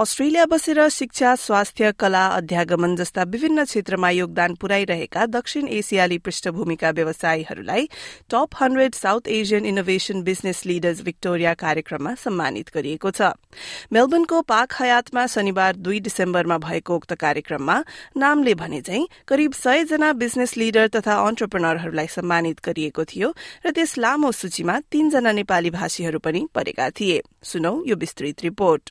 Australia बसेर शिक्षा स्वास्थ्य कला अध्यागमन जस्ता विभिन्न क्षेत्रमा योगदान पुर्याइरहेका दक्षिण एसियाली पृष्ठभूमिका व्यवसायीहरूलाई top hundred south Asian innovation business leaders Victoria कार्यक्रममा सम्मानित गरिएको छ। मेलबर्नको पाक हयातमा शनिबार दुई डिसेम्बरमा भएको उक्त कार्यक्रममा नामले भने झै करिब सय जना बिजनेस लिडर तथा अन्टरप्रेनरहरूलाई सम्मानित गरिएको थियो र त्यस लामो सूचीमा तीनजना नेपाली भाषीहरू पनि परेका थिए। सुनौ यो विस्तृत रिपोर्ट।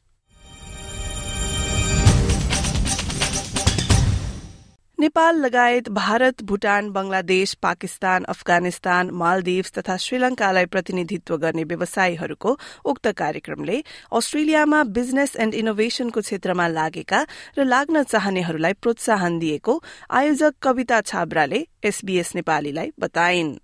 नेपाल लगायत भारत भूटान बंगलादेश पाकिस्तान अफगानिस्तान मालदिव्स तथा श्रीलंकालाई प्रतिनिधित्व गर्ने व्यवसायीहरूको उक्त कार्यक्रमले अस्ट्रेलियामा बिजनेस एण्ड इनोभेशनको क्षेत्रमा लागेका र लाग्न चाहनेहरूलाई प्रोत्साहन दिएको आयोजक कविता छाब्राले एसबीएस नेपालीलाई बताइन्।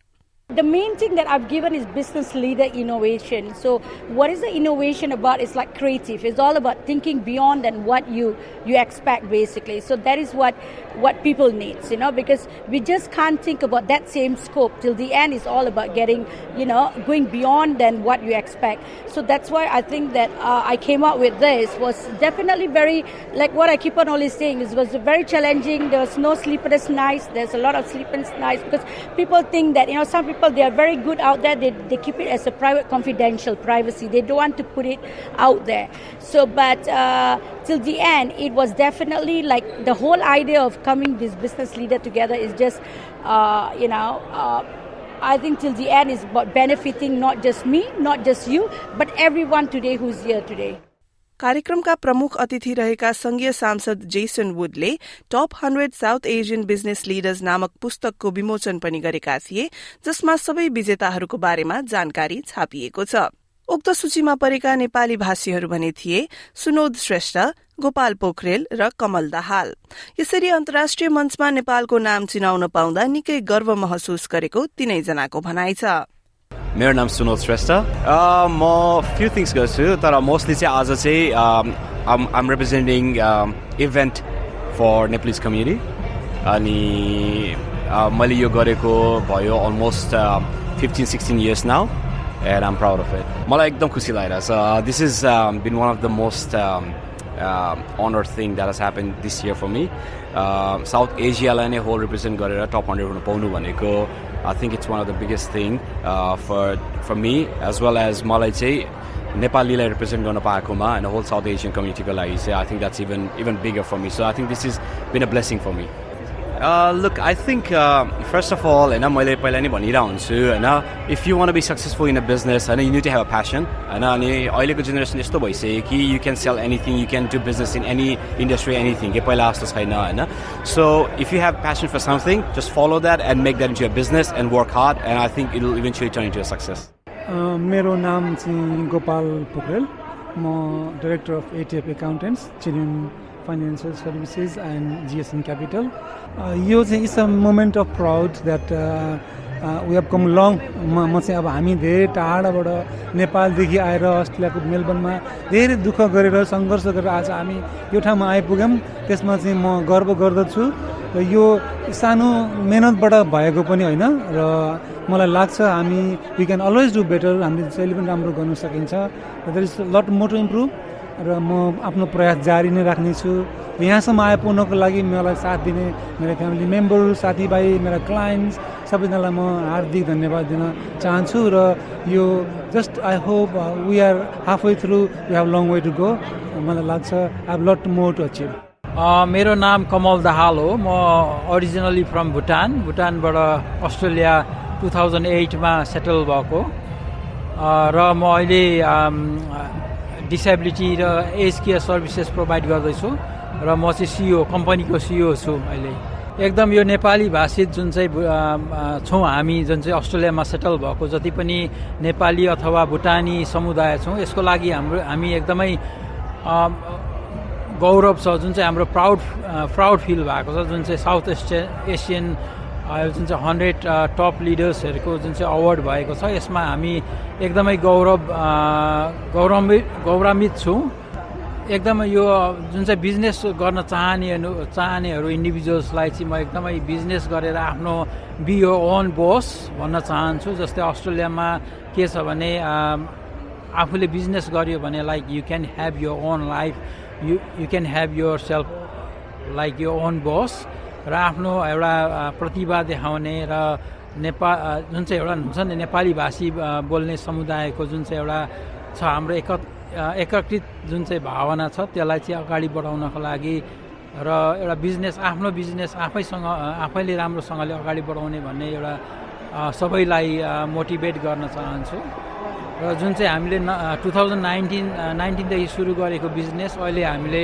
The main thing that I've given is business leader innovation. So what is the innovation about? It's like creative. It's all about thinking beyond than what you you expect basically. So that is what what people needs, you know, because we just can't think about that same scope till the end It's all about getting, you know, going beyond than what you expect. So that's why I think that uh, I came up with this was definitely very like what I keep on always saying is was very challenging. There was no sleepless nights. There's a lot of sleepless nights because people think that you know some people people, they are very good out there. They, they keep it as a private, confidential privacy. They don't want to put it out there. So, but uh, till the end, it was definitely like the whole idea of coming this business leader together is just, uh, you know, uh, I think till the end is about benefiting not just me, not just you, but everyone today who's here today. कार्यक्रमका प्रमुख अतिथि रहेका संघीय सांसद Jason वुडले top hundred south Asian business leaders नामक पुस्तकको विमोचन पनि गरेका थिए जसमा सबै विजेताहरूको बारेमा जानकारी छापिएको छ। उक्त सूचीमा परेका नेपाली भाषीहरू भने थिए सुनोद श्रेष्ठ गोपाल पोखरेल र कमल दाहाल। यसरी अन्तर्राष्ट्रिय मञ्चमा नेपालको नाम चिनाउन पाउँदा निकै गर्व महसुस गरेको तीनैजनाको भनाइ छ। मेरो नाम सुनोद श्रेष्ठ। म फ्यु थिङ्स गर्छु तर मोस्टली चाहिँ आज चाहिँ I'm representing event for Nepalese community अनि मैले यो गरेको भयो almost fifteen sixteen years now and I'm proud of it मलाई एकदम खुसी लागिरहेछ। This is been one of the most honour thing that has happen this year for me south एसियालाई नै होल रिप्रेजेन्ट गरेर टप हन्ड्रेड हुन पाउनु भनेको I think it's one of the biggest thing uh, for for me as well as मलाई चाहिँ नेपालीलाई represent गर्न पाएकोमा होइन होल साउथ एसियन कम्युनिटीको लागि चाहिँ I think that's even even bigger for me so I think this is been a blessing for me look I think first of all होइन मैले पहिला नै भनिरहेको हुन्छु होइन if you want be successful in a business होइन you to have a passion होइन अनि अहिलेको जेनेरेसन यस्तो भइसक्यो कि you can sell anything you can do business in any industry anything कि पहिला जस्तो छैन होइन so if you have passion for something just follow that and make that a business and work hard and I think it will eventually turn into success मेरो नाम चाहिँ गोपाल पोखरेल म director of A T F accountants Cherian financial services and G S N capital यो चाहिँ it's a moment of proud that we have come long म चाहिँ अब हामी धेरै टाढाबाट नेपालदेखि आएर अस्ट्रेलियाको मेलबर्नमा धेरै दुःख गरेर सङ्घर्ष गरेर आज हामी यो ठाउँमा आइपुग्यौँ। त्यसमा चाहिँ म गर्व गर्दछु। र यो सानो मेहनतबाट भएको पनि होइन। र मलाई लाग्छ हामी we can always do better हामीले जहिले पनि राम्रो गर्न सकिन्छ। There is lot more to improve र म आफ्नो प्रयास जारी नै राख्नेछु। यहाँसम्म आइपुग्नको लागि मलाई साथ दिने मेरो फ्यामिली मेम्बर साथीभाइ मेरा क्लाइन्ट्स सबैजनालाई म हार्दिक धन्यवाद दिन चाहन्छु र यो just I hope we are half way through we have long way to go. मलाई लाग्छ I have lot more to achieve. मेरो नाम कमल दाहाल हो। म ओरिजिनली फ्रम भुटान। भुटानबाट अस्ट्रेलिया टु थाउजन्ड एटमा सेटल भएको। र म अहिले डिसेबिलिटी र एज केयर सर्भिसेस प्रोभाइड गर्दैछु र म चाहिँ सिओ कम्पनीको सिओ छु अहिले। एकदम यो नेपाली भाषित जुन चाहिँ छौँ हामी जुन चाहिँ अस्ट्रेलियामा सेटल भएको जति पनि नेपाली अथवा भुटानी समुदाय छौँ यसको लागि हाम्रो हामी एकदमै गौरव छ जुन चाहिँ हाम्रो प्राउड प्राउड फिल भएको छ जुन चाहिँ साउथ एसिया एसियन जुन चाहिँ हन्ड्रेड टप लिडर्सहरूको जुन चाहिँ अवार्ड भएको छ यसमा हामी एकदमै गौरव गौरवित गौरवान्वित छौँ। एकदमै यो जुन चाहिँ बिजनेस गर्न चाहने चाहनेहरू इन्डिभिजुअल्सलाई चाहिँ म एकदमै बिजनेस गरेर आफ्नो बी यो ओन बोस भन्न चाहन्छु जस्तै अस्ट्रेलियामा के छ भने आफूले बिजनेस गर्यो भने like you can have your own life you you can have yourself like your own boss र आफ्नो एउटा प्रतिभा देखाउने र नेपाल जुन चाहिँ एउटा हुन्छ नि नेपाली भाषी बोल्ने समुदायको जुन चाहिँ एउटा छ हाम्रो एक एकीकृत जुन चाहिँ भावना छ त्यसलाई चाहिँ अगाडि बढाउनको लागि र एउटा बिजनेस आफ्नो बिजनेस आफैसँग आफैले राम्रोसँगले अगाडि बढाउने भन्ने एउटा सबैलाई मोटिभेट गर्न चाहन्छु। र जुन चाहिँ हामीले टु थाउजन्ड नाइन्टिन नाइन्टिनदेखि सुरु गरेको बिजनेस अहिले हामीले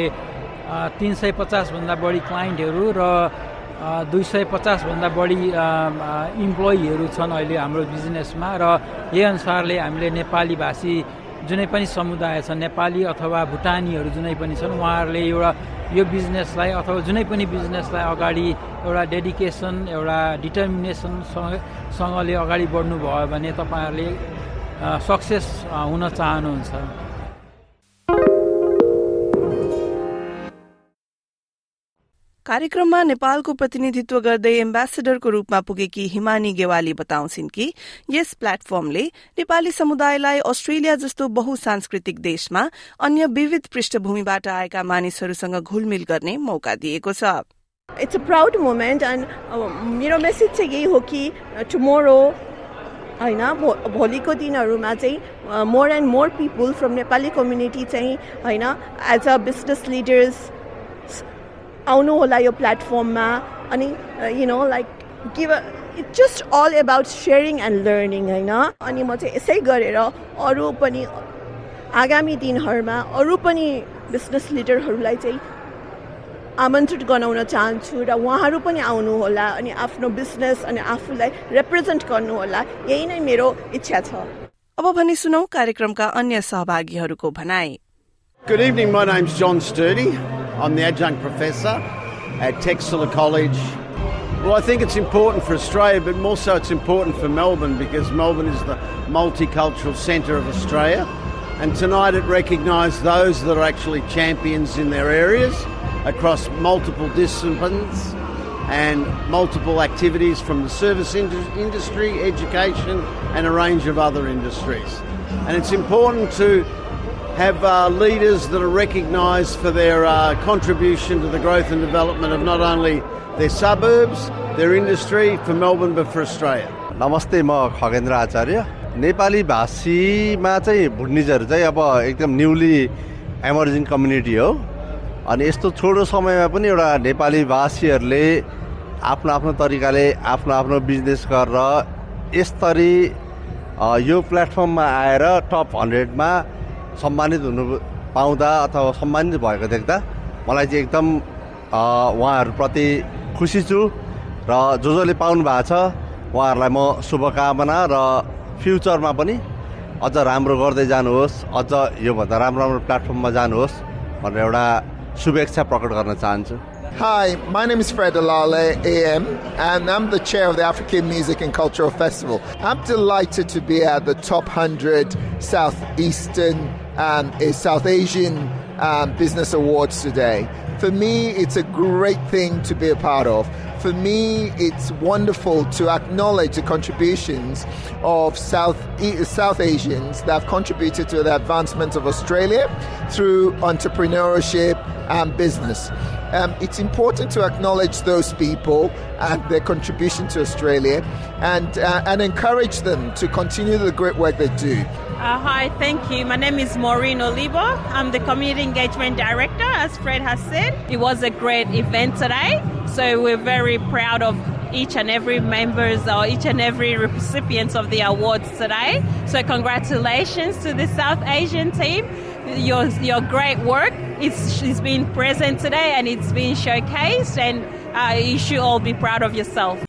तिन सय पचासभन्दा बढी क्लाइन्टहरू र दुई सय पचासभन्दा बढी इम्प्लोइहरू छन् अहिले हाम्रो बिजनेसमा र यही अनुसारले हामीले नेपाली भाषी जुनै पनि समुदाय छ नेपाली अथवा भुटानीहरू जुनै पनि छन् उहाँहरूले एउटा यो बिजनेसलाई अथवा जुनै पनि बिजनेसलाई अगाडि एउटा डेडिकेसन एउटा डिटर्मिनेसनसँगले अगाडि बढ्नुभयो भने तपाईँहरूले सक्सेस हुन चाहनुहुन्छ। कार्यक्रममा नेपालको प्रतिनिधित्व गर्दै एम्बेसेडरको रूपमा पुगेकी हिमानी गेवाली बताउँछिन् कि यस प्लेटफर्मले नेपाली समुदायलाई अस्ट्रेलिया जस्तो बहुसांस्कृतिक देशमा अन्य विविध पृष्ठभूमिबाट आएका मानिसहरूसँग घुलमिल गर्ने मौका दिएको छ। It's a proud moment and मेरो मेसेज चाहिँ यही हो कि टुमोरो होइन भोलिको दिनहरूमा चाहिँ more and more people from Nepali community चाहिँ होइन एज अ बिजनेस लिडर्स आउनु होला यो प्लेटफर्ममा अनि you know like give it's just all about sharing and learning होइन? अनि म चाहिँ यसै गरेर अरू पनि आगामी दिनहरूमा अरू पनि बिजनेस लिडरहरूलाई चाहिँ आमन्त्रित गराउन चाहन्छु र उहाँहरू पनि आउनुहोला अनि आफ्नो बिजनेस अनि आफूलाई रिप्रेजेन्ट गर्नुहोला यही नै मेरो इच्छा छ। अब भने सुनौ कार्यक्रमका अन्य सहभागीहरूको भनाई। Good evening, my name's John Sturdy. I'm the adjunct professor at Texila College. Well, I think it's important for Australia, but more so it's important for Melbourne because Melbourne is the multicultural centre of Australia. And tonight it recognised those that are actually champions in their areas across multiple disciplines and multiple activities from the service industry, education, and a range of other industries. And it's important to have uh, leaders that are recognised for their uh, contribution to the growth and development of not only their suburbs, their industry, for Melbourne, but for Australia. नमस्ते म खगेन्द्र आचार्य नेपाली भाषीमा चाहिँ भुटनिजहरू चाहिँ अब एकदम newly emerging community हो अनि यस्तो छोटो समयमा पनि एउटा नेपाली भाषीहरूले आफ्नो आफ्नो तरिकाले आफ्नो आफ्नो बिजनेस गरेर यसरी यो प्लेटफर्ममा आएर टप हन्ड्रेडमा सम्मानित हुनु पाउँदा अथवा सम्मानित भएको देख्दा मलाई चाहिँ एकदम उहाँहरूप्रति खुसी छु र जो जसले पाउनु भएको छ। उहाँहरूलाई म शुभकामना र फ्युचरमा पनि अझ राम्रो गर्दै जानुहोस् अझ योभन्दा राम्रो राम्रो प्लेटफर्ममा जानुहोस् भनेर एउटा शुभेच्छा प्रकट गर्न चाहन्छु। Hi, my name is Fred Alale, AM, and I'm the chair of the African Music and Cultural Festival. I'm delighted to be at the top 100 Southeastern um, South Asian um, Business Awards today. For me, it's a great thing to be a part of. For me, it's wonderful to acknowledge the contributions of South, South Asians that have contributed to the advancement of Australia through entrepreneurship and business. Um, it's important to acknowledge those people and their contribution to Australia and, uh, and encourage them to continue the great work they do. Uh, hi, thank you. My name is Maureen Olivo. I'm the Community Engagement Director, as Fred has said. It was a great event today, so we're very proud of each and every members or each and every recipients of the awards today. So congratulations to the South Asian team your your great work is is being present today and it's being showcased and uh, you should all be proud of yourself.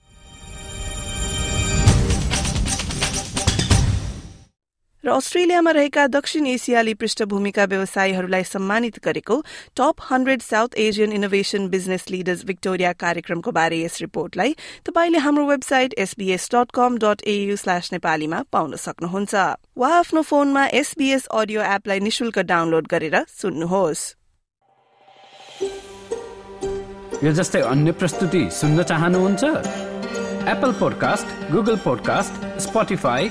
र अस्ट्रेलियामा रहेका दक्षिण एसियाली पृष्ठभूमिका व्यवसायीहरूलाई सम्मानित गरेको top hundred south Asian innovation business leaders Victoria कार्यक्रमको बारे यस रिपोर्टलाई तपाईँले हाम्रो website S B S dot com dot A U slash नेपालीमा पाउन सक्नुहुन्छ। वा आफ्नो फोनमा एसबीएस अडियो एपलाई निशुल्क डाउनलोड गरेर सुन्नुहोस्। यो जस्तै अन्य प्रस्तुति सुन्न चाहनुहुन्छ? Apple podcast Google podcast Spotify